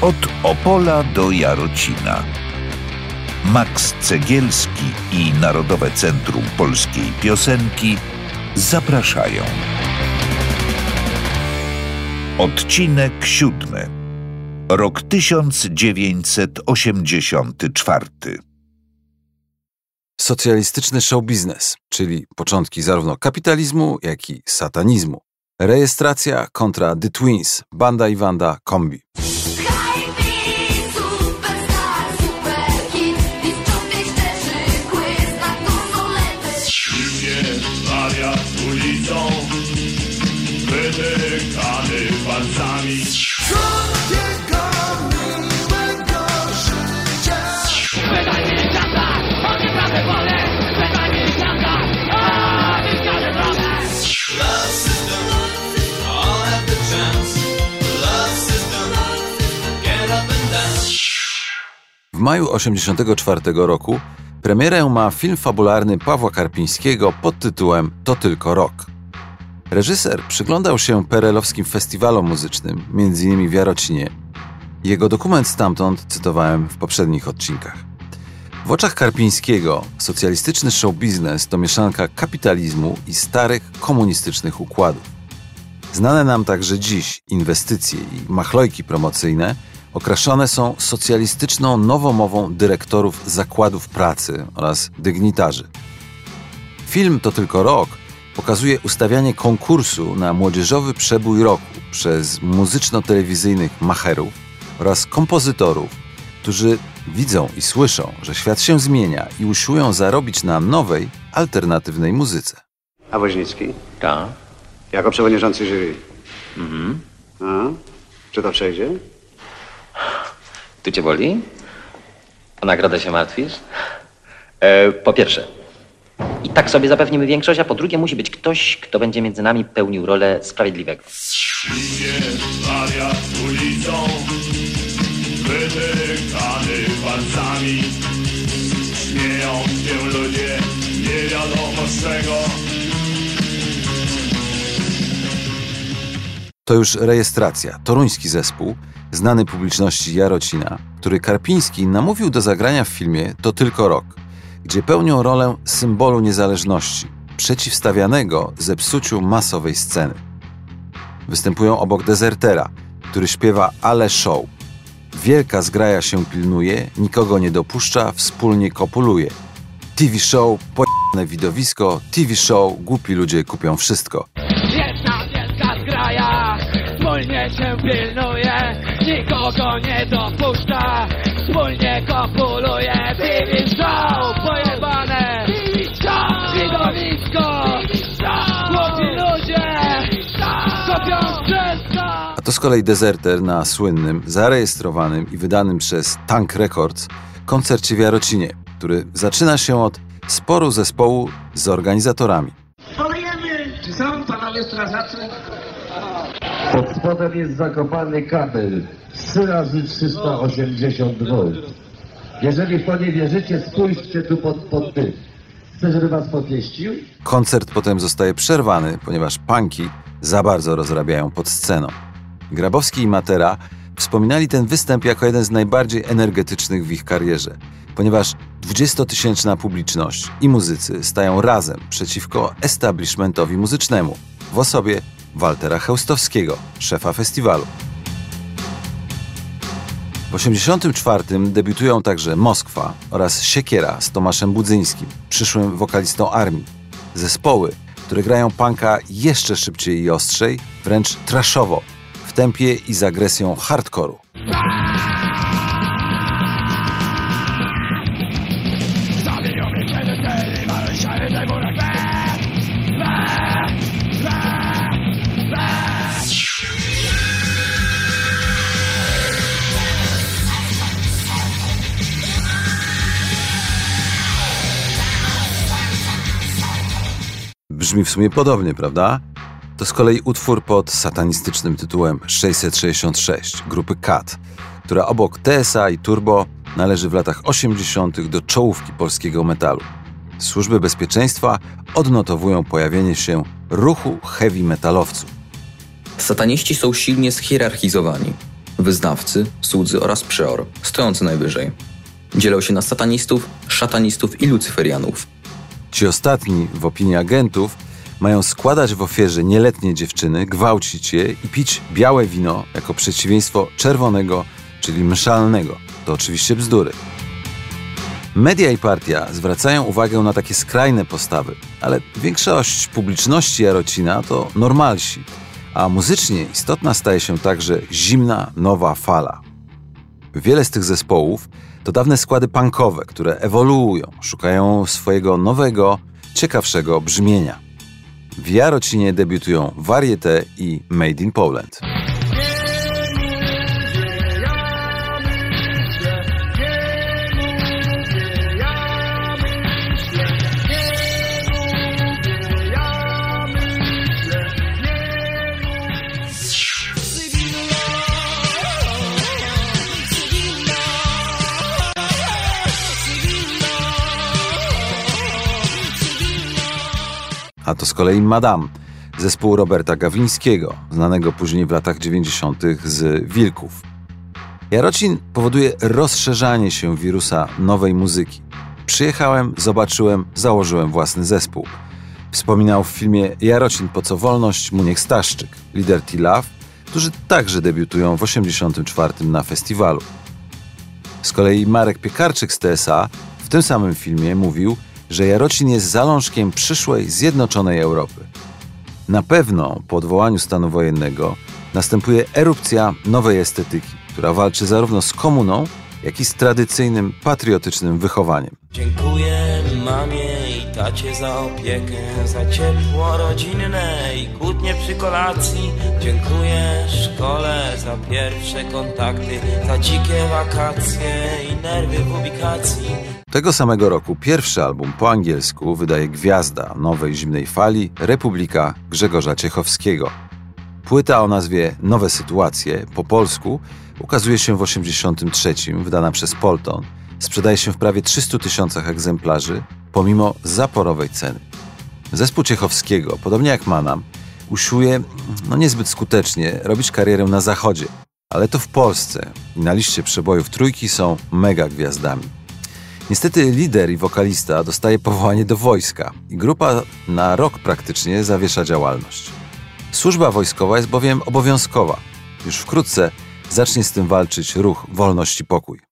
Od Opola do Jarocina. Max Cegielski i Narodowe Centrum Polskiej Piosenki zapraszają. Odcinek siódmy. Rok 1984. Socjalistyczny show biznes, czyli początki zarówno kapitalizmu, jak i satanizmu. Rejestracja kontra The Twins, Banda i Wanda kombi. Maju 1984 roku premierę ma film fabularny Pawła Karpińskiego pod tytułem To tylko rok. Reżyser przyglądał się perelowskim festiwalom muzycznym, m.in. w Jarocinie. Jego dokument stamtąd cytowałem w poprzednich odcinkach. W oczach Karpińskiego socjalistyczny show biznes to mieszanka kapitalizmu i starych komunistycznych układów. Znane nam także dziś inwestycje i machlojki promocyjne okraszone są socjalistyczną nowomową dyrektorów zakładów pracy oraz dygnitarzy. Film To tylko rok pokazuje ustawianie konkursu na młodzieżowy przebój roku przez muzyczno-telewizyjnych macherów oraz kompozytorów, którzy widzą i słyszą, że świat się zmienia i usiłują zarobić na nowej, alternatywnej muzyce. A Woźnicki? Tak. Jako przewodniczący jury. Mhm. A? Czy to przejdzie? Tu cię boli? O nagrodę się martwisz? E, po pierwsze, i tak sobie zapewnimy większość, a po drugie musi być ktoś, kto będzie między nami pełnił rolę sprawiedliwego. Wariat ulicą palcami Śmieją się ludzie Nie wiadomo z czego To już rejestracja, toruński zespół, znany publiczności Jarocina, który Karpiński namówił do zagrania w filmie To tylko rok, gdzie pełnią rolę symbolu niezależności, przeciwstawianego zepsuciu masowej sceny. Występują obok dezertera, który śpiewa Ale show. Wielka zgraja się pilnuje, nikogo nie dopuszcza, wspólnie kopuluje. TV show, pojebane widowisko, TV show, głupi ludzie kupią wszystko. Pilnuje Nikogo nie dopuszcza. Wspólnie kopuluje TV show Pojebane. Widowisko. Głupi ludzie. Kopią wszystko A to z kolei dezerter na słynnym, zarejestrowanym i wydanym przez Tank Records koncercie w Jarocinie, który zaczyna się od sporu zespołu z organizatorami. Czy są panowie strażacy? Pod spodem jest zakopany kabel 3 razy 380 V. Jeżeli w to nie wierzycie, spójrzcie tu pod, pod tym. Chcę, żeby was popieścił? Koncert potem zostaje przerwany, ponieważ punki za bardzo rozrabiają pod sceną. Grabowski i Matera wspominali ten występ jako jeden z najbardziej energetycznych w ich karierze, ponieważ 20-tysięczna publiczność i muzycy stają razem przeciwko establishmentowi muzycznemu w osobie Waltera Chełstowskiego, szefa festiwalu. W 1984 debiutują także Moskwa oraz Siekiera z Tomaszem Budzyńskim, przyszłym wokalistą armii. Zespoły, które grają punka jeszcze szybciej i ostrzej, wręcz trashowo, w tempie i z agresją hardkoru. Brzmi w sumie podobnie, prawda? To z kolei utwór pod satanistycznym tytułem 666 grupy Cat, która obok TSA i Turbo należy w latach 80. do czołówki polskiego metalu. Służby bezpieczeństwa odnotowują pojawienie się ruchu heavy metalowców. Sataniści są silnie schierarchizowani. wyznawcy, słudzy oraz przeor, stojący najwyżej. Dzielą się na satanistów, szatanistów i lucyferianów. Ci ostatni, w opinii agentów, mają składać w ofierze nieletnie dziewczyny, gwałcić je i pić białe wino jako przeciwieństwo czerwonego, czyli mszalnego. To oczywiście bzdury. Media i partia zwracają uwagę na takie skrajne postawy, ale większość publiczności Jarocina to normalsi, a muzycznie istotna staje się także zimna, nowa fala. Wiele z tych zespołów to dawne składy punkowe, które ewoluują, szukają swojego nowego, ciekawszego brzmienia. W Jarocinie debiutują Varieté i Made in Poland. To z kolei Madame, zespół Roberta Gawlińskiego, znanego później w latach 90. z Wilków. Jarocin powoduje rozszerzanie się wirusa nowej muzyki. Przyjechałem, zobaczyłem, założyłem własny zespół. Wspominał w filmie Jarocin po co wolność Muniek Staszczyk, lider T-Love, którzy także debiutują w 84 na festiwalu. Z kolei Marek Piekarczyk z TSA w tym samym filmie mówił, że Jarocin jest zalążkiem przyszłej, zjednoczonej Europy. Na pewno po odwołaniu stanu wojennego następuje erupcja nowej estetyki, która walczy zarówno z komuną, jak i z tradycyjnym, patriotycznym wychowaniem. Dziękuję mamie tacie za opiekę, za ciepło rodzinne i kłótnie przy kolacji. Dziękuję szkole za pierwsze kontakty, za dzikie wakacje i nerwy w ubikacji. Tego samego roku pierwszy album po angielsku wydaje Gwiazda nowej zimnej fali Republika Grzegorza Ciechowskiego. Płyta o nazwie Nowe Sytuacje po polsku ukazuje się w 83, wydana przez Polton. Sprzedaje się w prawie 300 tysiącach egzemplarzy, pomimo zaporowej ceny. Zespół Ciechowskiego, podobnie jak Manam, usiłuje, no niezbyt skutecznie, robić karierę na zachodzie, ale to w Polsce i na liście przebojów trójki są mega gwiazdami. Niestety lider i wokalista dostaje powołanie do wojska i grupa na rok praktycznie zawiesza działalność. Służba wojskowa jest bowiem obowiązkowa. Już wkrótce zacznie z tym walczyć ruch Wolność i Pokój.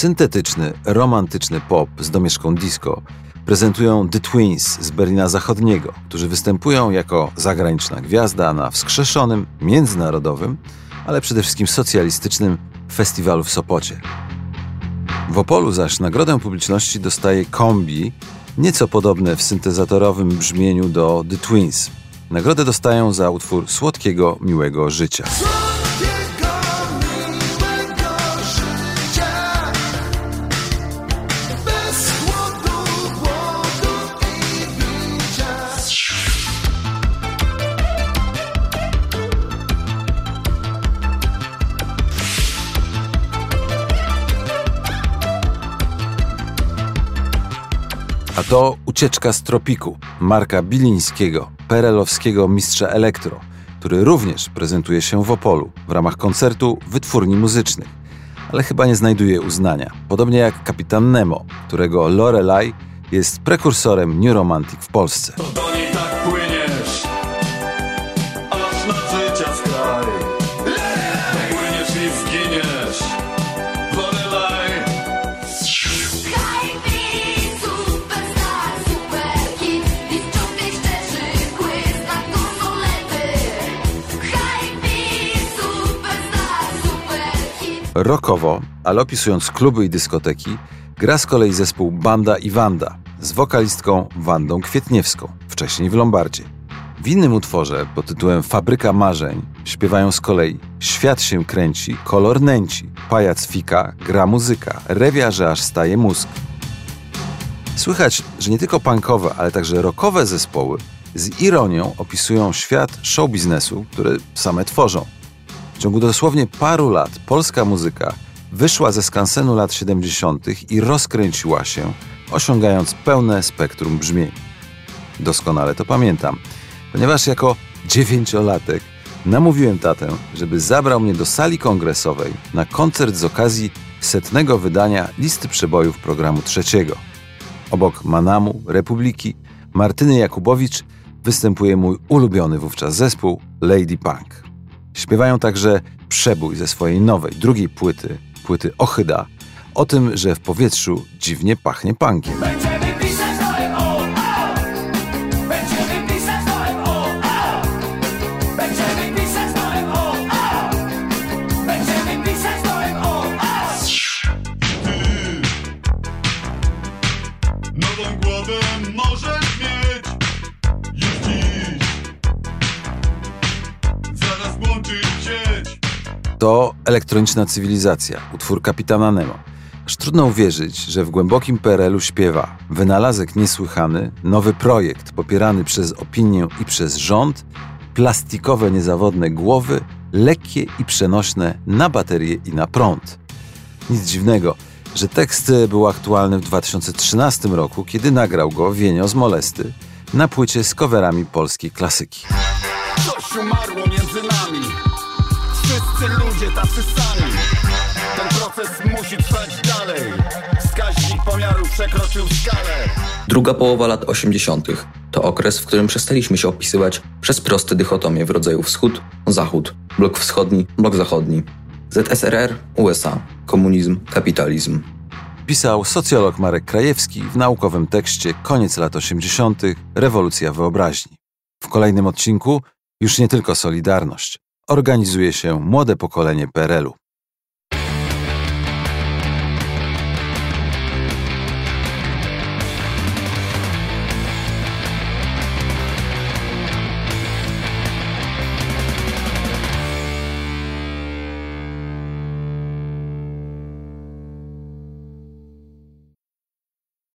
Syntetyczny, romantyczny pop z domieszką disco prezentują The Twins z Berlina Zachodniego, którzy występują jako zagraniczna gwiazda na wskrzeszonym, międzynarodowym, ale przede wszystkim socjalistycznym festiwalu w Sopocie. W Opolu zaś nagrodę publiczności dostaje kombi, nieco podobne w syntezatorowym brzmieniu do The Twins. Nagrodę dostają za utwór Słodkiego, Miłego Życia. A to Ucieczka z tropiku Marka Bilińskiego, perelowskiego mistrza elektro, który również prezentuje się w Opolu w ramach koncertu wytwórni muzycznych, ale chyba nie znajduje uznania. Podobnie jak Kapitan Nemo, którego Lorelai jest prekursorem New Romantic w Polsce. Rockowo, ale opisując kluby i dyskoteki, gra z kolei zespół Banda i Wanda z wokalistką Wandą Kwietniewską, wcześniej w Lombardzie. W innym utworze pod tytułem Fabryka Marzeń śpiewają z kolei Świat się kręci, kolor nęci, pajac fika, gra muzyka, rewia, że aż staje mózg. Słychać, że nie tylko punkowe, ale także rockowe zespoły z ironią opisują świat show biznesu, który same tworzą. W ciągu dosłownie paru lat polska muzyka wyszła ze skansenu lat 70. i rozkręciła się, osiągając pełne spektrum brzmień. Doskonale to pamiętam, ponieważ jako dziewięciolatek namówiłem tatę, żeby zabrał mnie do sali kongresowej na koncert z okazji setnego wydania listy przebojów programu trzeciego. Obok Manamu, Republiki, Martyny Jakubowicz występuje mój ulubiony wówczas zespół Lady Punk. Śpiewają także przebój ze swojej nowej, drugiej płyty, płyty Ochyda, o tym, że w powietrzu dziwnie pachnie punkiem. To elektroniczna cywilizacja, utwór kapitana Nemo. Aż trudno uwierzyć, że w głębokim PRL-u śpiewa wynalazek niesłychany, nowy projekt popierany przez opinię i przez rząd, plastikowe niezawodne głowy, lekkie i przenośne na baterie i na prąd. Nic dziwnego, że tekst był aktualny w 2013 roku, kiedy nagrał go Wienio z Molesty na płycie z coverami polskiej klasyki. Ludzie tacy sami. Ten proces musi trwać dalej. Wskaźnik pomiaru przekroczył skalę. Druga połowa lat 80. to okres, w którym przestaliśmy się opisywać przez proste dychotomie w rodzaju wschód, zachód, blok wschodni, blok zachodni, ZSRR, USA, komunizm, kapitalizm. Pisał socjolog Marek Krajewski w naukowym tekście Koniec lat 80. Rewolucja wyobraźni. W kolejnym odcinku już nie tylko Solidarność. Organizuje się młode pokolenie PRL-u.